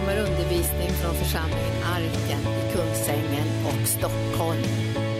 kommer undervisning från församlingen Arken i Kungsängen och Stockholm.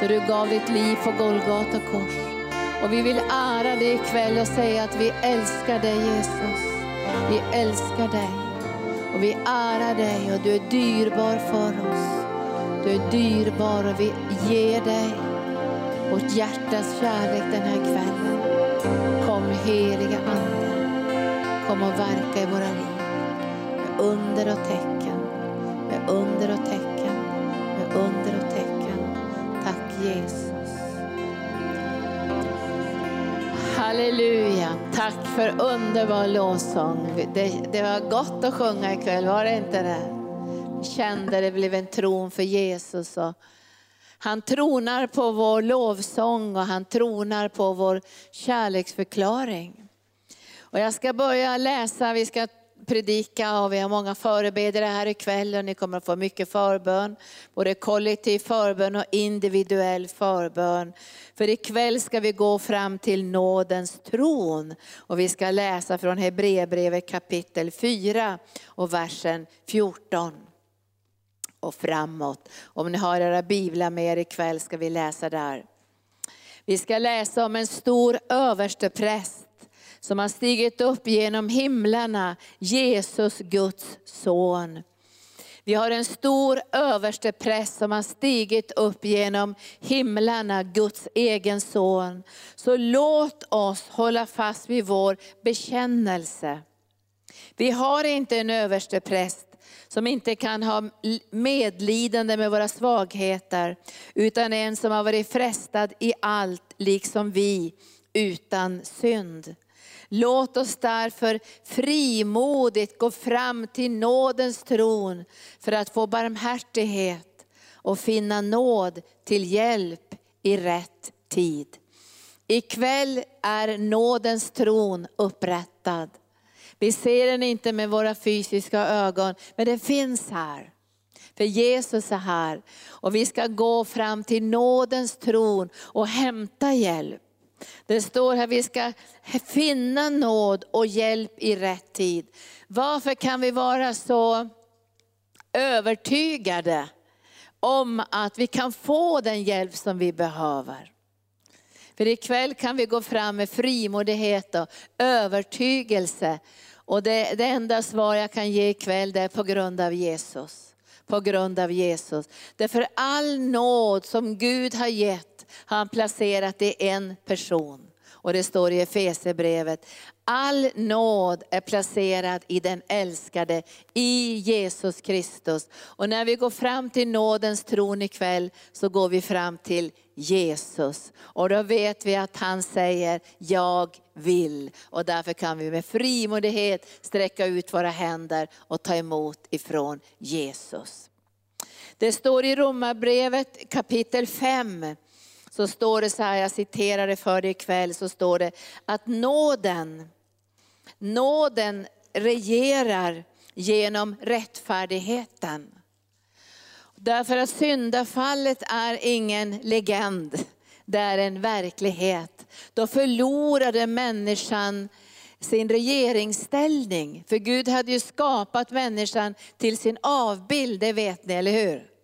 Där du gav ditt liv på Golgata kors. Och vi vill ära dig ikväll och säga att vi älskar dig Jesus. Vi älskar dig. Och vi ärar dig och du är dyrbar för oss. Du är dyrbar och vi ger dig vårt hjärtas kärlek den här kvällen. Kom heliga Ande. Kom och verka i våra liv med under och tecken, med under och tecken, med under och tecken. Jesus. Halleluja, tack för underbar lovsång. Det, det var gott att sjunga ikväll, var det inte det? Kände det blev en tron för Jesus. Och han tronar på vår lovsång och han tronar på vår kärleksförklaring. Och jag ska börja läsa, vi ska predika och vi har många förebedjare här ikväll och ni kommer att få mycket förbön. Både kollektiv förbön och individuell förbön. För ikväll ska vi gå fram till nådens tron och vi ska läsa från Hebreerbrevet kapitel 4 och versen 14 och framåt. Om ni har era biblar med er ikväll ska vi läsa där. Vi ska läsa om en stor överstepräst som har stigit upp genom himlarna, Jesus Guds son. Vi har en stor överstepräst som har stigit upp genom himlarna, Guds egen son. Så låt oss hålla fast vid vår bekännelse. Vi har inte en överstepräst som inte kan ha medlidande med våra svagheter, utan en som har varit frestad i allt, liksom vi, utan synd. Låt oss därför frimodigt gå fram till nådens tron för att få barmhärtighet och finna nåd till hjälp i rätt tid. Ikväll är nådens tron upprättad. Vi ser den inte med våra fysiska ögon, men den finns här. För Jesus är här och vi ska gå fram till nådens tron och hämta hjälp. Det står här vi ska finna nåd och hjälp i rätt tid. Varför kan vi vara så övertygade om att vi kan få den hjälp som vi behöver? För ikväll kan vi gå fram med frimodighet och övertygelse. Och det, det enda svar jag kan ge ikväll det är på grund av Jesus. På grund av Jesus. Därför all nåd som Gud har gett har han placerat i en person. Och det står i Efesierbrevet, all nåd är placerad i den älskade, i Jesus Kristus. Och när vi går fram till nådens tron ikväll så går vi fram till Jesus. Och då vet vi att han säger, jag vill. Och därför kan vi med frimodighet sträcka ut våra händer och ta emot ifrån Jesus. Det står i Romarbrevet kapitel 5, så står det så här, jag citerar det för dig ikväll, så står det att nåden, nåden regerar genom rättfärdigheten. Därför att syndafallet är ingen legend, det är en verklighet. Då förlorade människan sin regeringsställning. För Gud hade ju skapat människan till sin avbild, det vet ni, eller hur?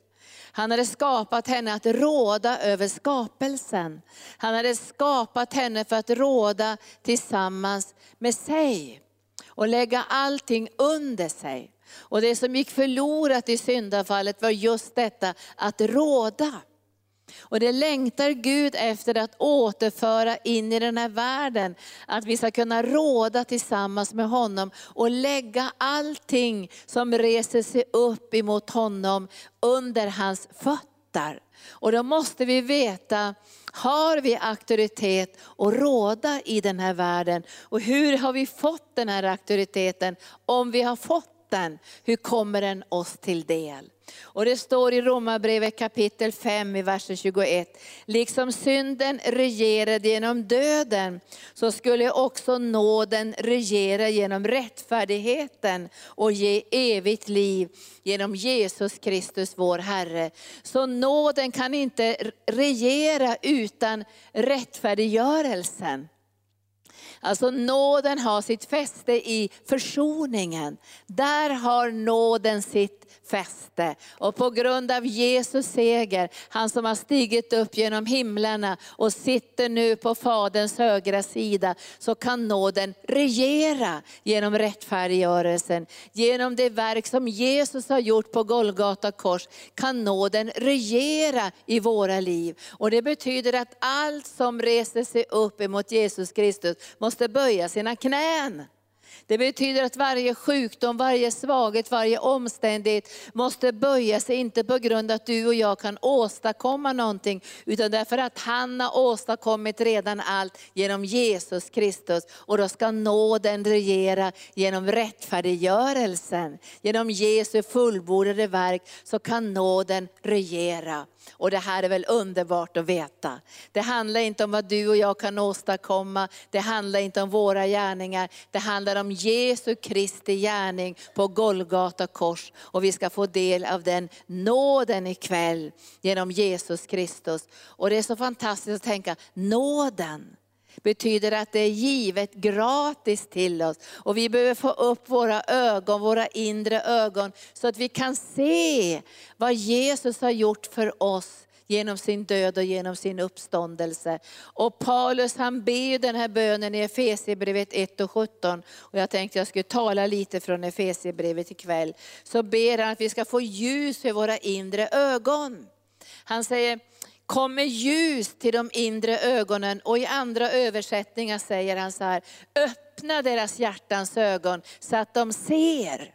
Han hade skapat henne att råda över skapelsen. Han hade skapat henne för att råda tillsammans med sig och lägga allting under sig. Och det som gick förlorat i syndafallet var just detta att råda. Och det längtar Gud efter att återföra in i den här världen. Att vi ska kunna råda tillsammans med honom och lägga allting som reser sig upp emot honom under hans fötter. Och då måste vi veta, har vi auktoritet att råda i den här världen? Och hur har vi fått den här auktoriteten? Om vi har fått den, hur kommer den oss till del? Och det står i Romarbrevet kapitel 5 i versen 21. Liksom synden regerade genom döden, så skulle också nåden regera genom rättfärdigheten och ge evigt liv genom Jesus Kristus vår Herre. Så nåden kan inte regera utan rättfärdiggörelsen. Alltså nåden har sitt fäste i försoningen. Där har nåden sitt fäste. Och på grund av Jesus seger, han som har stigit upp genom himlarna och sitter nu på Faderns högra sida, så kan nåden regera genom rättfärdiggörelsen. Genom det verk som Jesus har gjort på Golgata kors kan nåden regera i våra liv. Och det betyder att allt som reser sig upp emot Jesus Kristus måste böja sina knän. Det betyder att varje sjukdom, varje svaghet, varje omständighet måste böja sig, inte på grund av att du och jag kan åstadkomma någonting, utan därför att han har åstadkommit redan allt genom Jesus Kristus. Och då ska nåden regera genom rättfärdiggörelsen. Genom Jesu fullbordade verk så kan nåden regera. Och det här är väl underbart att veta. Det handlar inte om vad du och jag kan åstadkomma, det handlar inte om våra gärningar, det handlar om Jesu Kristi gärning på Golgata kors. Och vi ska få del av den nåden ikväll genom Jesus Kristus. Och det är så fantastiskt att tänka, nåden betyder att det är givet gratis till oss. Och vi behöver få upp våra ögon, våra inre ögon, så att vi kan se vad Jesus har gjort för oss genom sin död och genom sin uppståndelse. Och Paulus han ber den här bönen i Efesierbrevet 1 och 17. Och jag tänkte jag skulle tala lite från Efesierbrevet ikväll. Så ber han att vi ska få ljus för våra inre ögon. Han säger, kom med ljus till de inre ögonen och i andra översättningar säger han så här, öppna deras hjärtans ögon så att de ser.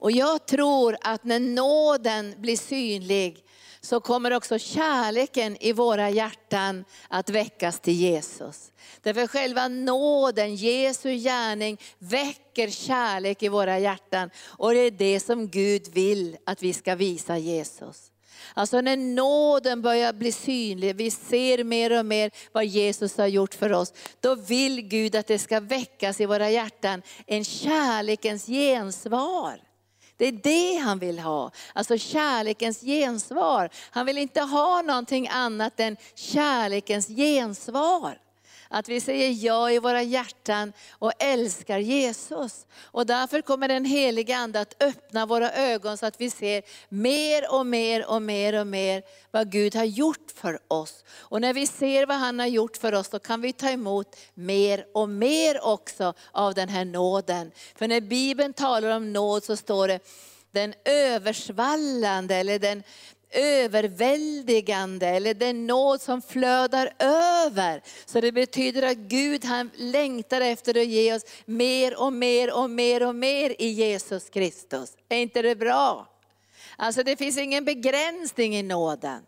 Och jag tror att när nåden blir synlig så kommer också kärleken i våra hjärtan att väckas till Jesus. Därför själva nåden, Jesu gärning, väcker kärlek i våra hjärtan. Och det är det som Gud vill att vi ska visa Jesus. Alltså när nåden börjar bli synlig, vi ser mer och mer vad Jesus har gjort för oss. Då vill Gud att det ska väckas i våra hjärtan en kärlekens gensvar. Det är det han vill ha, alltså kärlekens gensvar. Han vill inte ha någonting annat än kärlekens gensvar. Att vi säger ja i våra hjärtan och älskar Jesus. Och därför kommer den heliga Ande att öppna våra ögon så att vi ser mer och mer och mer och mer vad Gud har gjort för oss. Och när vi ser vad han har gjort för oss, så kan vi ta emot mer och mer också av den här nåden. För när Bibeln talar om nåd så står det den översvallande eller den överväldigande eller den nåd som flödar över. Så det betyder att Gud han längtar efter att ge oss mer och mer och mer och mer i Jesus Kristus. Är inte det bra? Alltså det finns ingen begränsning i nåden.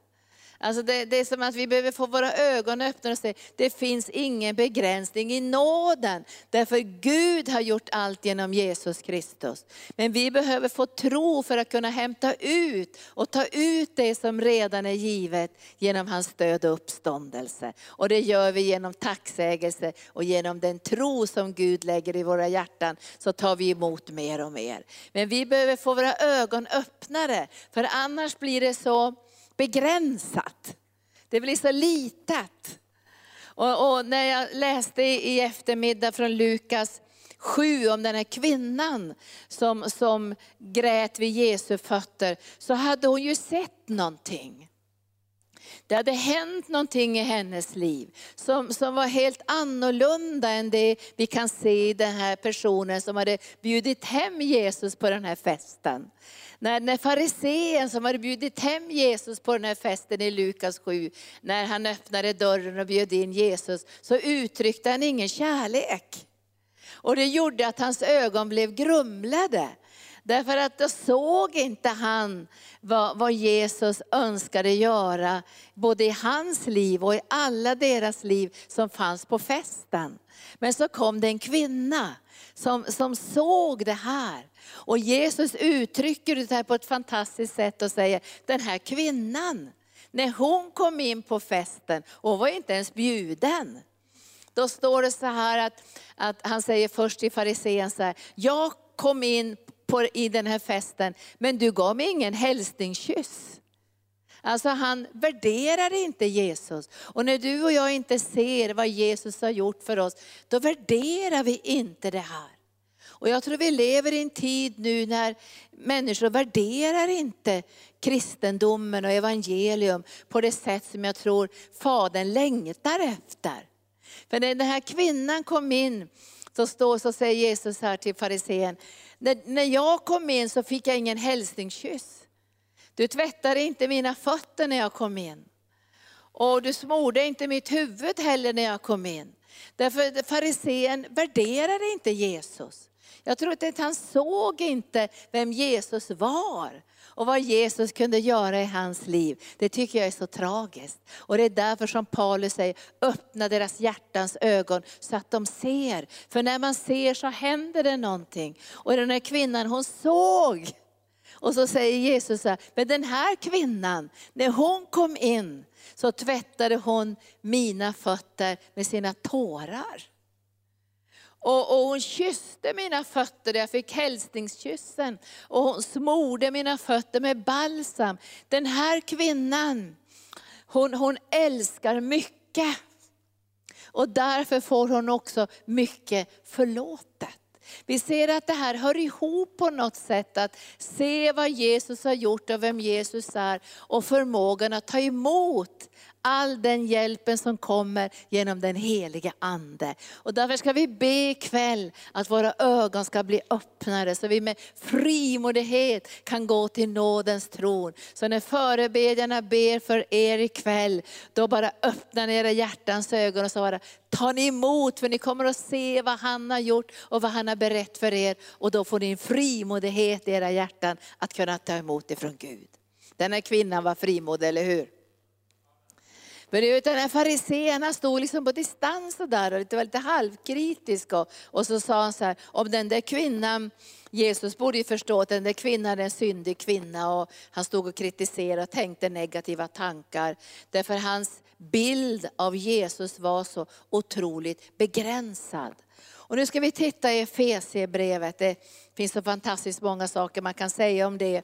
Alltså det, det, är som att vi behöver få våra ögon öppna och se, det finns ingen begränsning i nåden. Därför Gud har gjort allt genom Jesus Kristus. Men vi behöver få tro för att kunna hämta ut och ta ut det som redan är givet genom hans död och uppståndelse. Och det gör vi genom tacksägelse och genom den tro som Gud lägger i våra hjärtan så tar vi emot mer och mer. Men vi behöver få våra ögon öppnade, för annars blir det så begränsat. Det blir så litet. Och, och, när jag läste i eftermiddag från Lukas 7 om den här kvinnan som, som grät vid Jesu fötter, så hade hon ju sett någonting. Det hade hänt någonting i hennes liv som, som var helt annorlunda än det vi kan se i den här personen som hade bjudit hem Jesus på den här festen. När, när farisén som hade bjudit hem Jesus på den här festen i Lukas 7, när han öppnade dörren och bjöd in Jesus, så uttryckte han ingen kärlek. Och det gjorde att hans ögon blev grumlade. Därför att då såg inte han vad, vad, Jesus önskade göra, både i hans liv och i alla deras liv som fanns på festen. Men så kom det en kvinna som, som såg det här. Och Jesus uttrycker det här på ett fantastiskt sätt och säger, den här kvinnan, när hon kom in på festen, hon var inte ens bjuden. Då står det så här att, att han säger först till farisén så här, jag kom in på, i den här festen, men du gav mig ingen hälsningskyss. Alltså han värderar inte Jesus. Och när du och jag inte ser vad Jesus har gjort för oss, då värderar vi inte det här. Och jag tror vi lever i en tid nu när människor värderar inte kristendomen och evangelium på det sätt som jag tror Fadern längtar efter. För när den här kvinnan kom in, så, står, så säger Jesus här till farisén, när, när jag kom in så fick jag ingen hälsningskyss. Du tvättade inte mina fötter när jag kom in. Och du smorde inte mitt huvud heller när jag kom in. Därför farisén värderade inte Jesus. Jag tror att han såg inte vem Jesus var och vad Jesus kunde göra i hans liv. Det tycker jag är så tragiskt. Och det är därför som Paulus säger, öppna deras hjärtans ögon så att de ser. För när man ser så händer det någonting. Och den här kvinnan hon såg. Och så säger Jesus så här, men den här kvinnan, när hon kom in så tvättade hon mina fötter med sina tårar. Och, och, hon kysste mina fötter, jag fick hälsningskyssen. Och hon smorde mina fötter med balsam. Den här kvinnan, hon, hon älskar mycket. Och därför får hon också mycket förlåtet. Vi ser att det här hör ihop på något sätt, att se vad Jesus har gjort och vem Jesus är och förmågan att ta emot all den hjälpen som kommer genom den heliga Ande. Och därför ska vi be ikväll att våra ögon ska bli öppnade så vi med frimodighet kan gå till nådens tron. Så när förebedjarna ber för er ikväll, då bara öppnar ni era hjärtans ögon och så bara ta ni emot för ni kommer att se vad han har gjort och vad han har berättat för er. Och då får ni en frimodighet i era hjärtan att kunna ta emot ifrån Gud. Den här kvinnan var frimodig, eller hur? Men utan den fariséerna stod liksom på distans och där och var lite halvkritisk. Och, och så sa han så här, om den där kvinnan, Jesus borde ju förstå att den där kvinnan är en syndig kvinna. Och han stod och kritiserade och tänkte negativa tankar. Därför hans bild av Jesus var så otroligt begränsad. Och nu ska vi titta i Efesierbrevet. Det finns så fantastiskt många saker man kan säga om det.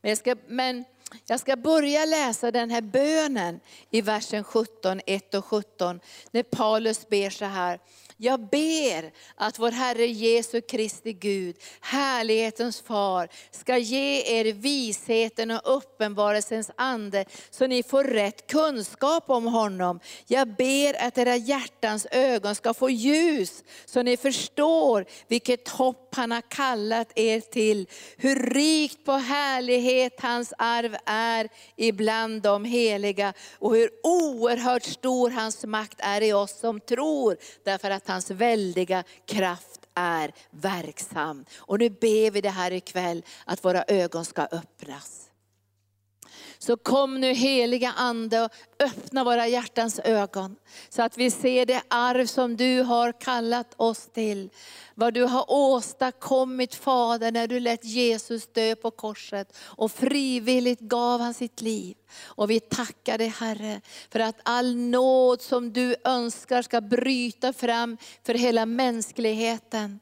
Men, jag ska, men jag ska börja läsa den här bönen i versen 17, 1 och 17, när Paulus ber så här. Jag ber att vår Herre Jesu Kristi Gud, härlighetens far, ska ge er visheten och uppenbarelsens ande, så ni får rätt kunskap om honom. Jag ber att era hjärtans ögon ska få ljus, så ni förstår vilket hopp han har kallat er till, hur rikt på härlighet hans arv är ibland de heliga, och hur oerhört stor hans makt är i oss som tror, därför att hans väldiga kraft är verksam. Och nu ber vi det här ikväll, att våra ögon ska öppnas. Så kom nu heliga Ande och öppna våra hjärtans ögon. Så att vi ser det arv som du har kallat oss till. Vad du har åstadkommit Fader när du lät Jesus dö på korset och frivilligt gav han sitt liv. Och vi tackar dig Herre för att all nåd som du önskar ska bryta fram för hela mänskligheten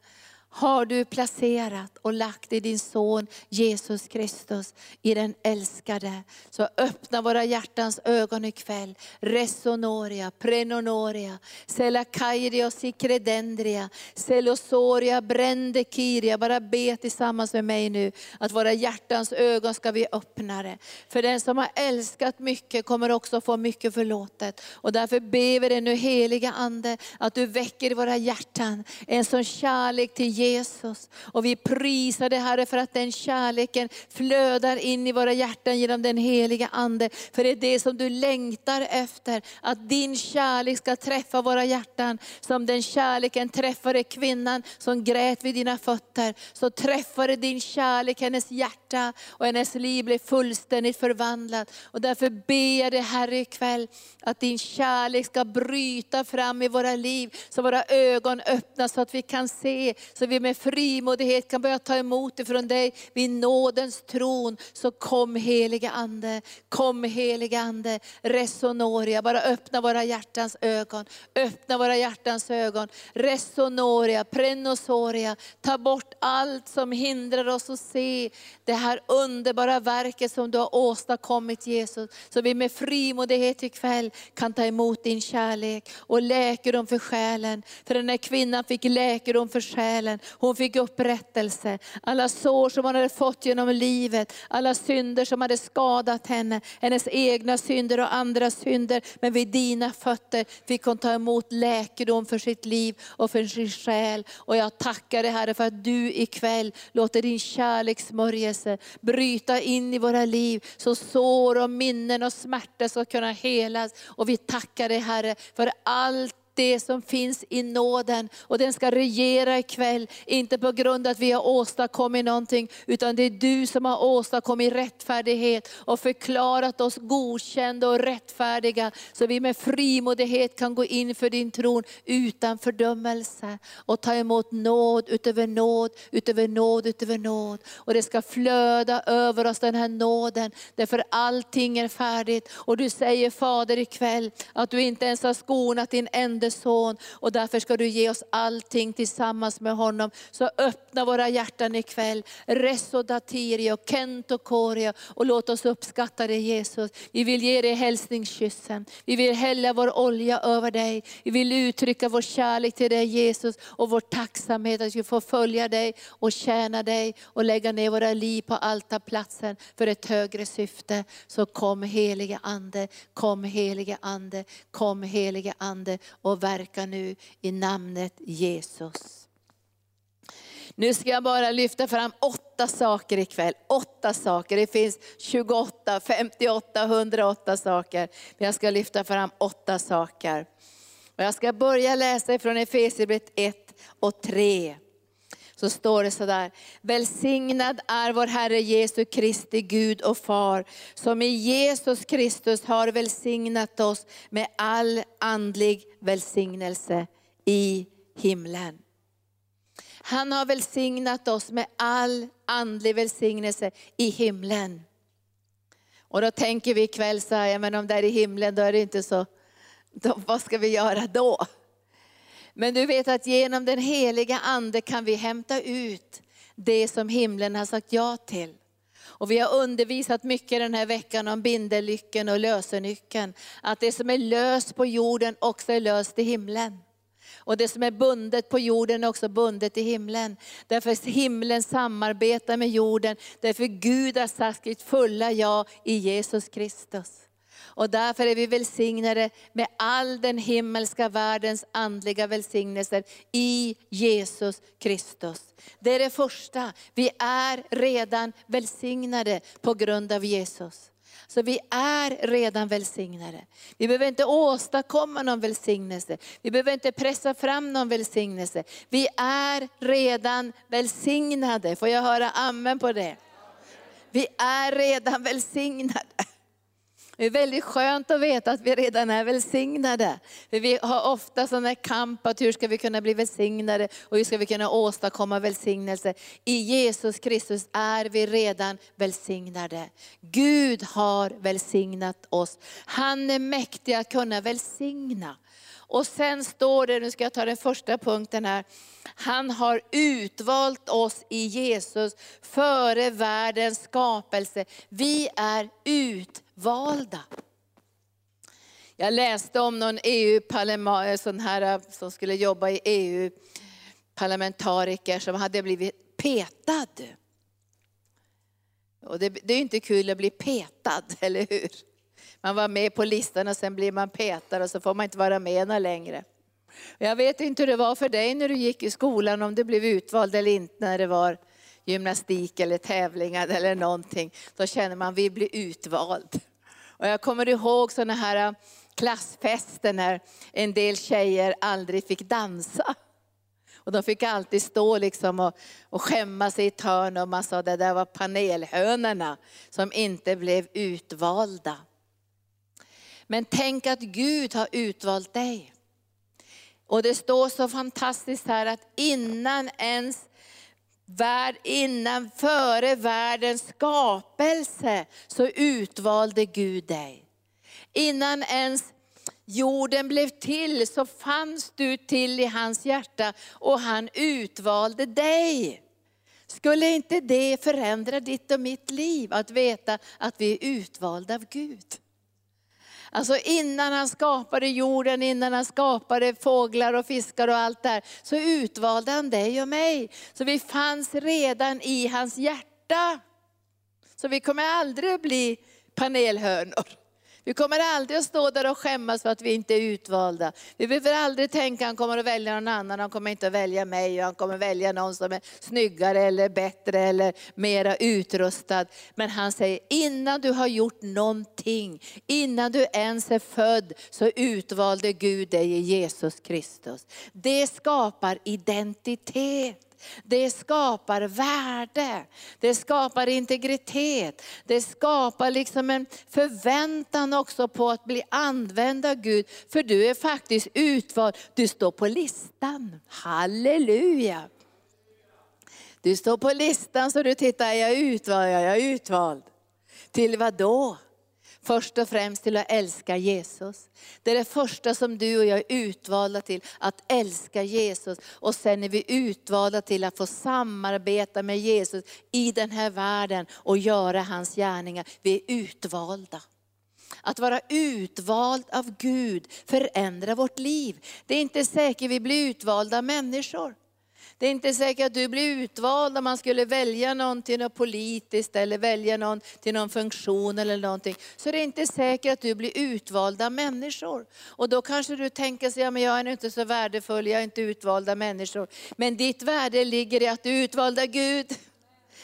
har du placerat och lagt i din son Jesus Kristus, i den älskade. Så öppna våra hjärtans ögon ikväll. Resonoria, prenonoria, selakairia och sikredendria, selosoria, brändekiria. Bara be tillsammans med mig nu att våra hjärtans ögon ska vi öppna det. För den som har älskat mycket kommer också få mycket förlåtet. Och därför ber vi dig nu heliga Ande, att du väcker i våra hjärtan en sån kärlek till Jesus Jesus. Och vi prisar dig Herre för att den kärleken flödar in i våra hjärtan genom den heliga Ande. För det är det som du längtar efter, att din kärlek ska träffa våra hjärtan. Som den kärleken träffade kvinnan som grät vid dina fötter, så träffade din kärlek hennes hjärta och hennes liv blev fullständigt förvandlat. Och därför ber jag dig Herre ikväll, att din kärlek ska bryta fram i våra liv, så våra ögon öppnas så att vi kan se, så vi vi med frimodighet kan börja ta emot ifrån dig vid nådens tron. Så kom heliga Ande, kom heliga Ande, resonoria, bara öppna våra hjärtans ögon. Öppna våra hjärtans ögon. Resonoria, prenosoria, ta bort allt som hindrar oss att se det här underbara verket som du har åstadkommit Jesus. Så vi med frimodighet ikväll kan ta emot din kärlek och läkedom för själen. För den här kvinnan fick läkedom för själen. Hon fick upprättelse. Alla sår som hon hade fått genom livet, alla synder som hade skadat henne, hennes egna synder och andra synder. Men vid dina fötter fick hon ta emot läkedom för sitt liv och för sin själ. Och jag tackar dig Herre för att du ikväll låter din kärlekssmörjelse bryta in i våra liv. Så sår och minnen och smärta ska kunna helas. Och vi tackar dig Herre för allt det som finns i nåden. Och den ska regera ikväll, inte på grund av att vi har åstadkommit någonting, utan det är du som har åstadkommit rättfärdighet och förklarat oss godkända och rättfärdiga. Så vi med frimodighet kan gå in för din tron utan fördömelse och ta emot nåd utöver nåd, utöver nåd, utöver nåd. Och det ska flöda över oss den här nåden, därför allting är färdigt. Och du säger Fader ikväll att du inte ens har skonat din ände, enda son och därför ska du ge oss allting tillsammans med honom. Så öppna våra hjärtan ikväll. Resodatirio, och och Koria och låt oss uppskatta dig Jesus. Vi vill ge dig hälsningskyssen. Vi vill hälla vår olja över dig. Vi vill uttrycka vår kärlek till dig Jesus och vår tacksamhet att vi får följa dig och tjäna dig och lägga ner våra liv på altarplatsen för ett högre syfte. Så kom helige Ande, kom helige Ande, kom helige Ande och och verka nu i namnet Jesus. Nu ska jag bara lyfta fram åtta saker ikväll. Åtta saker. Det finns 28, 58, 108 saker. Men jag ska lyfta fram åtta saker. Och jag ska börja läsa ifrån Efesierbrevet 1 och 3 så står det sådär. Välsignad är vår Herre Jesu Kristi Gud och Far, som i Jesus Kristus har välsignat oss med all andlig välsignelse i himlen. Han har välsignat oss med all andlig välsignelse i himlen. Och då tänker vi ikväll så här, ja, men om det är i himlen, då är det inte så, då, vad ska vi göra då? Men du vet att genom den heliga Ande kan vi hämta ut det som himlen har sagt ja till. Och vi har undervisat mycket den här veckan om bindellycken och lösenyckeln. Att det som är löst på jorden också är löst i himlen. Och det som är bundet på jorden är också bundet i himlen. Därför himlen samarbetar med jorden. Därför Gud har sagt sitt fulla ja i Jesus Kristus. Och därför är vi välsignade med all den himmelska världens andliga välsignelser i Jesus Kristus. Det är det första. Vi är redan välsignade på grund av Jesus. Så vi är redan välsignade. Vi behöver inte åstadkomma någon välsignelse. Vi behöver inte pressa fram någon välsignelse. Vi är redan välsignade. Får jag höra amen på det? Vi är redan välsignade. Det är väldigt skönt att veta att vi redan är välsignade. För vi har ofta sådana kamp att hur ska vi kunna bli välsignade och hur ska vi kunna åstadkomma välsignelse. I Jesus Kristus är vi redan välsignade. Gud har välsignat oss. Han är mäktig att kunna välsigna. Och sen står det, nu ska jag ta den första punkten här. Han har utvalt oss i Jesus före världens skapelse. Vi är utvalda. Jag läste om någon EU-parlamentariker här, äh, som skulle jobba i EU, parlamentariker som hade blivit petad. Och det, det är inte kul att bli petad, eller hur? Man var med på listan och sen blir man petad och så får man inte vara med längre. Jag vet inte hur det var för dig när du gick i skolan, om du blev utvald eller inte när det var gymnastik eller tävlingar eller någonting. Då känner man att vi blir utvald. Och jag kommer ihåg sådana här äh, klassfester när en del tjejer aldrig fick dansa. Och de fick alltid stå liksom och, och skämma sig i ett hörn och man sa det där var panelhönorna som inte blev utvalda. Men tänk att Gud har utvalt dig. Och det står så fantastiskt här att innan ens värld, innan före världens skapelse så utvalde Gud dig. Innan ens jorden blev till så fanns du till i hans hjärta och han utvalde dig. Skulle inte det förändra ditt och mitt liv att veta att vi är utvalda av Gud? Alltså innan han skapade jorden, innan han skapade fåglar och fiskar och allt där, så utvalde han dig och mig. Så vi fanns redan i hans hjärta. Så vi kommer aldrig att bli panelhönor. Vi kommer aldrig att stå där och skämmas för att vi inte är utvalda. Vi behöver aldrig tänka att han kommer att välja någon annan, han kommer inte att välja mig, och han kommer att välja någon som är snyggare eller bättre eller mera utrustad. Men han säger, innan du har gjort någonting, innan du ens är född, så utvalde Gud dig i Jesus Kristus. Det skapar identitet. Det skapar värde, det skapar integritet, det skapar liksom en förväntan också på att bli använd av Gud. För du är faktiskt utvald, du står på listan. Halleluja! Du står på listan så du tittar, är jag utvald? Ja, jag är utvald. Till vad då? Först och främst till att älska Jesus. Det är det första som du och jag är utvalda till, att älska Jesus. Och sen är vi utvalda till att få samarbeta med Jesus i den här världen och göra hans gärningar. Vi är utvalda. Att vara utvald av Gud förändrar vårt liv. Det är inte säkert vi blir utvalda människor. Det är inte säkert att du blir utvald om man skulle välja någon till något politiskt eller välja någon till någon funktion eller någonting. Så det är inte säkert att du blir utvalda människor. Och då kanske du tänker sig, ja men jag är inte så värdefull, jag är inte utvalda människor. Men ditt värde ligger i att du är utvald av Gud.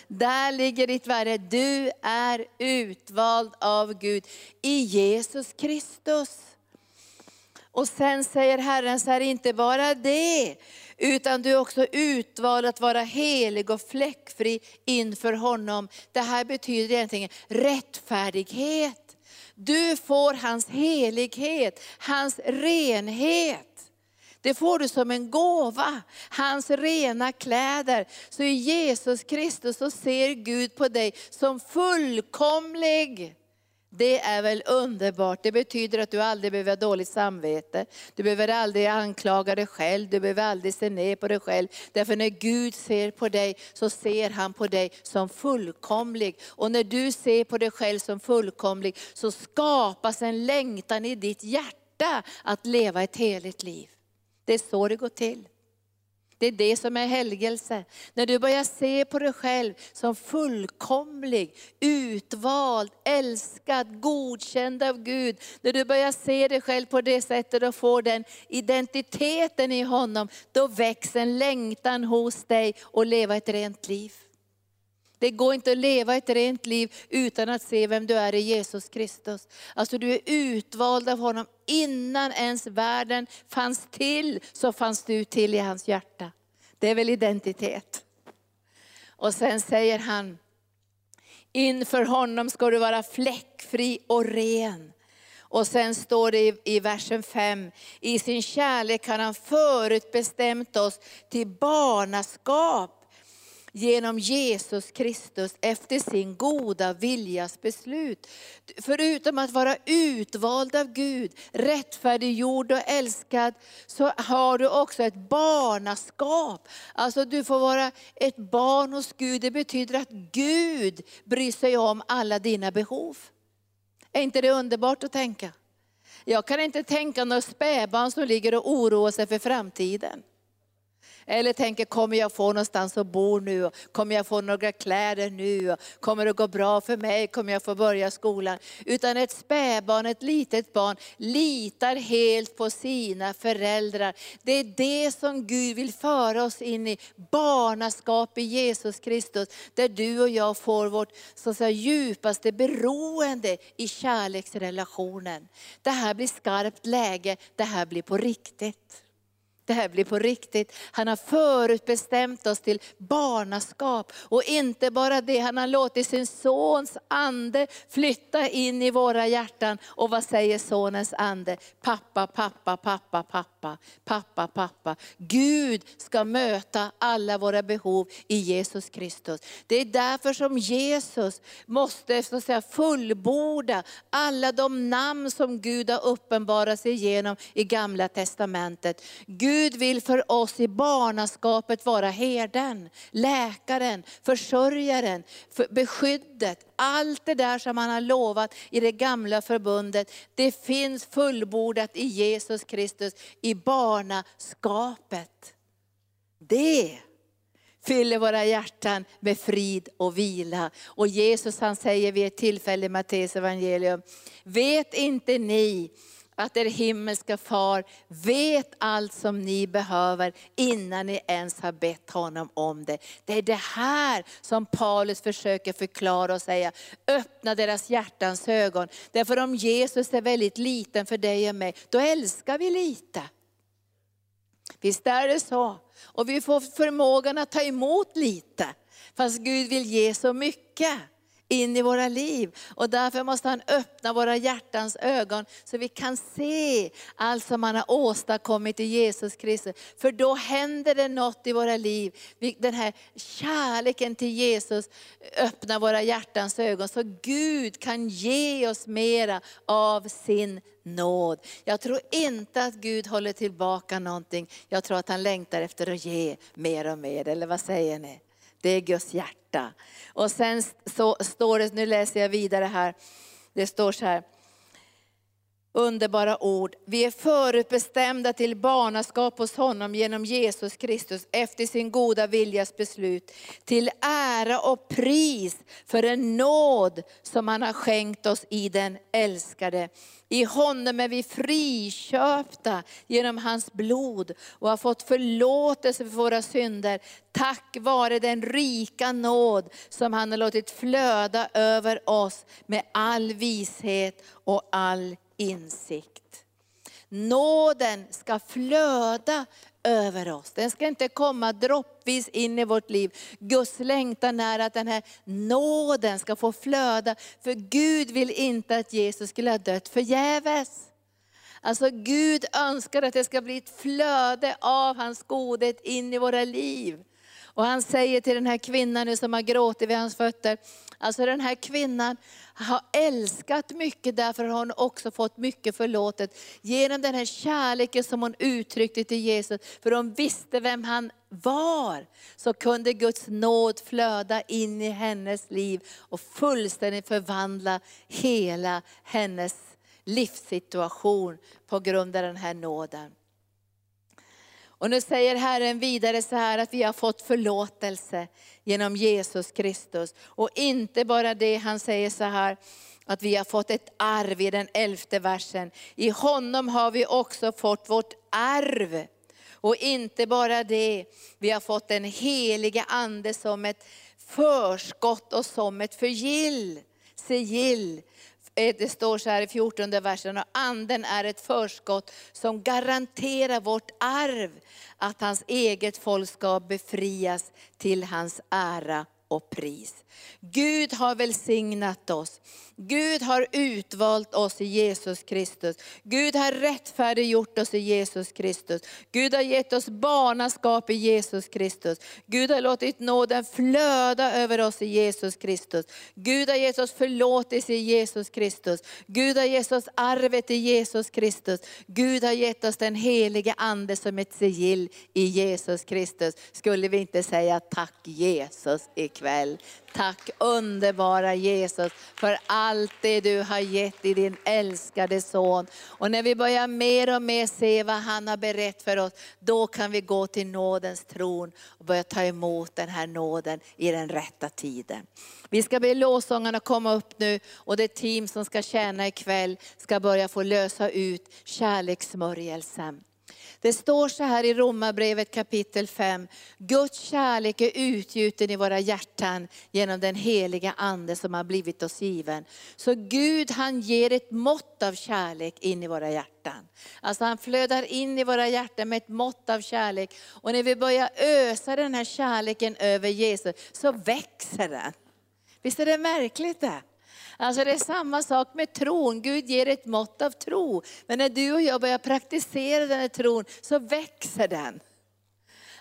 Där ligger ditt värde. Du är utvald av Gud i Jesus Kristus. Och sen säger Herren så här, inte bara det, utan du är också utvald att vara helig och fläckfri inför honom. Det här betyder egentligen rättfärdighet. Du får hans helighet, hans renhet. Det får du som en gåva, hans rena kläder. Så i Jesus Kristus så ser Gud på dig som fullkomlig. Det är väl underbart. Det betyder att du aldrig behöver ha dåligt samvete. Du behöver aldrig anklaga dig själv, du behöver aldrig se ner på dig själv. Därför när Gud ser på dig så ser han på dig som fullkomlig. Och när du ser på dig själv som fullkomlig så skapas en längtan i ditt hjärta att leva ett heligt liv. Det är så det går till. Det är det som är helgelse. När du börjar se på dig själv som fullkomlig, utvald, älskad, godkänd av Gud. När du börjar se dig själv på det sättet och får den identiteten i honom, då växer en längtan hos dig att leva ett rent liv. Det går inte att leva ett rent liv utan att se vem du är i Jesus Kristus. Alltså du är utvald av honom. Innan ens världen fanns till så fanns du till i hans hjärta. Det är väl identitet. Och sen säger han, inför honom ska du vara fläckfri och ren. Och sen står det i, i versen 5, i sin kärlek har han förutbestämt oss till barnaskap genom Jesus Kristus efter sin goda viljas beslut. Förutom att vara utvald av Gud, rättfärdiggjord och älskad, så har du också ett barnaskap. Alltså du får vara ett barn hos Gud. Det betyder att Gud bryr sig om alla dina behov. Är inte det underbart att tänka? Jag kan inte tänka några spädbarn som ligger och oroar sig för framtiden. Eller tänker, kommer jag få någonstans att bo nu? Kommer jag få några kläder nu? Kommer det gå bra för mig? Kommer jag få börja skolan? Utan ett spädbarn, ett litet barn, litar helt på sina föräldrar. Det är det som Gud vill föra oss in i, barnaskap i Jesus Kristus. Där du och jag får vårt så att säga, djupaste beroende i kärleksrelationen. Det här blir skarpt läge, det här blir på riktigt. Det här blir på riktigt. Han har förutbestämt oss till barnaskap. Och inte bara det, han har låtit sin sons ande flytta in i våra hjärtan. Och vad säger sonens ande? Pappa, pappa, pappa, pappa, pappa, pappa. pappa! Gud ska möta alla våra behov i Jesus Kristus. Det är därför som Jesus måste så att säga, fullborda alla de namn som Gud har uppenbarat sig genom i gamla testamentet. Gud Gud vill för oss i barnaskapet vara herden, läkaren, försörjaren, för beskyddet. Allt det där som han har lovat i det gamla förbundet, det finns fullbordat i Jesus Kristus i barnaskapet. Det fyller våra hjärtan med frid och vila. Och Jesus han säger vid ett tillfälle i Matteus evangelium, vet inte ni att er himmelska far vet allt som ni behöver innan ni ens har bett honom om det. Det är det här som Paulus försöker förklara och säga, öppna deras hjärtans ögon. Därför om Jesus är väldigt liten för dig och mig, då älskar vi lite. Visst är det så? Och vi får förmågan att ta emot lite, fast Gud vill ge så mycket in i våra liv. Och därför måste han öppna våra hjärtans ögon så vi kan se allt som han har åstadkommit i Jesus Kristus. För då händer det något i våra liv. Den här kärleken till Jesus öppnar våra hjärtans ögon så Gud kan ge oss mera av sin nåd. Jag tror inte att Gud håller tillbaka någonting. Jag tror att han längtar efter att ge mer och mer. Eller vad säger ni? Det är Guds hjärta. Och sen så står det, nu läser jag vidare här, det står så här, underbara ord. Vi är förutbestämda till barnaskap hos honom genom Jesus Kristus efter sin goda viljas beslut. Till ära och pris för en nåd som han har skänkt oss i den älskade. I honom är vi friköpta genom hans blod och har fått förlåtelse för våra synder. Tack vare den rika nåd som han har låtit flöda över oss med all vishet och all insikt. Nåden ska flöda över oss. Den ska inte komma droppvis in i vårt liv. Guds längtan är att den här nåden ska få flöda. För Gud vill inte att Jesus skulle ha dött förgäves. Alltså Gud önskar att det ska bli ett flöde av hans godhet in i våra liv. Och han säger till den här kvinnan nu som har gråtit vid hans fötter, alltså den här kvinnan har älskat mycket därför har hon också fått mycket förlåtet. Genom den här kärleken som hon uttryckte till Jesus, för hon visste vem han var, så kunde Guds nåd flöda in i hennes liv och fullständigt förvandla hela hennes livssituation på grund av den här nåden. Och nu säger Herren vidare så här att vi har fått förlåtelse genom Jesus Kristus. Och inte bara det, han säger så här, att vi har fått ett arv i den elfte versen. I honom har vi också fått vårt arv. Och inte bara det, vi har fått den heliga ande som ett förskott och som ett förgill. Sigill. Eh, det står så här i 14 versen, och anden är ett förskott som garanterar vårt arv, att hans eget folk ska befrias till hans ära och pris. Gud har välsignat oss. Gud har utvalt oss i Jesus Kristus. Gud har rättfärdiggjort oss i Jesus Kristus. Gud har gett oss barnaskap i Jesus Kristus. Gud har låtit nåden flöda över oss i Jesus Kristus. Gud har gett oss förlåtelse i Jesus Kristus. Gud har gett oss arvet i Jesus Kristus. Gud har gett oss den helige Ande som ett sigill i Jesus Kristus. Skulle vi inte säga tack Jesus ikväll? Tack underbara Jesus för allt det du har gett i din älskade son. Och när vi börjar mer och mer se vad han har berett för oss, då kan vi gå till nådens tron och börja ta emot den här nåden i den rätta tiden. Vi ska be lovsångarna komma upp nu och det team som ska tjäna ikväll ska börja få lösa ut kärlekssmörjelsen. Det står så här i Romarbrevet kapitel 5. Guds kärlek är utgjuten i våra hjärtan genom den heliga ande som har blivit oss given. Så Gud han ger ett mått av kärlek in i våra hjärtan. Alltså han flödar in i våra hjärtan med ett mått av kärlek. Och när vi börjar ösa den här kärleken över Jesus så växer den. Visst är det märkligt det? Alltså det är samma sak med tron. Gud ger ett mått av tro. Men när du och jag börjar praktisera den här tron så växer den.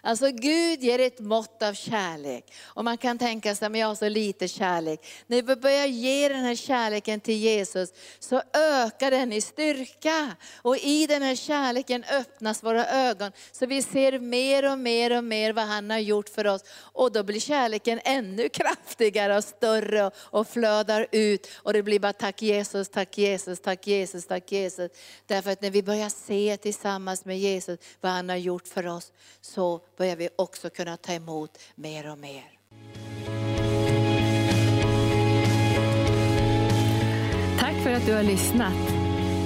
Alltså Gud ger ett mått av kärlek. Och man kan tänka sig, men jag har så lite kärlek. När vi börjar ge den här kärleken till Jesus så ökar den i styrka. Och i den här kärleken öppnas våra ögon. Så vi ser mer och mer och mer vad han har gjort för oss. Och då blir kärleken ännu kraftigare och större och, flödar ut. Och det blir bara tack Jesus, tack Jesus, tack Jesus, tack Jesus. Därför att när vi börjar se tillsammans med Jesus vad han har gjort för oss så börjar vi också kunna ta emot mer och mer. Tack för att du har lyssnat.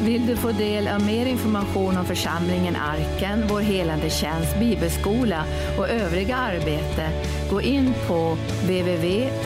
Vill du få del av mer information om församlingen Arken, vår helande tjänst, bibelskola och övriga arbete, gå in på www.arken.org.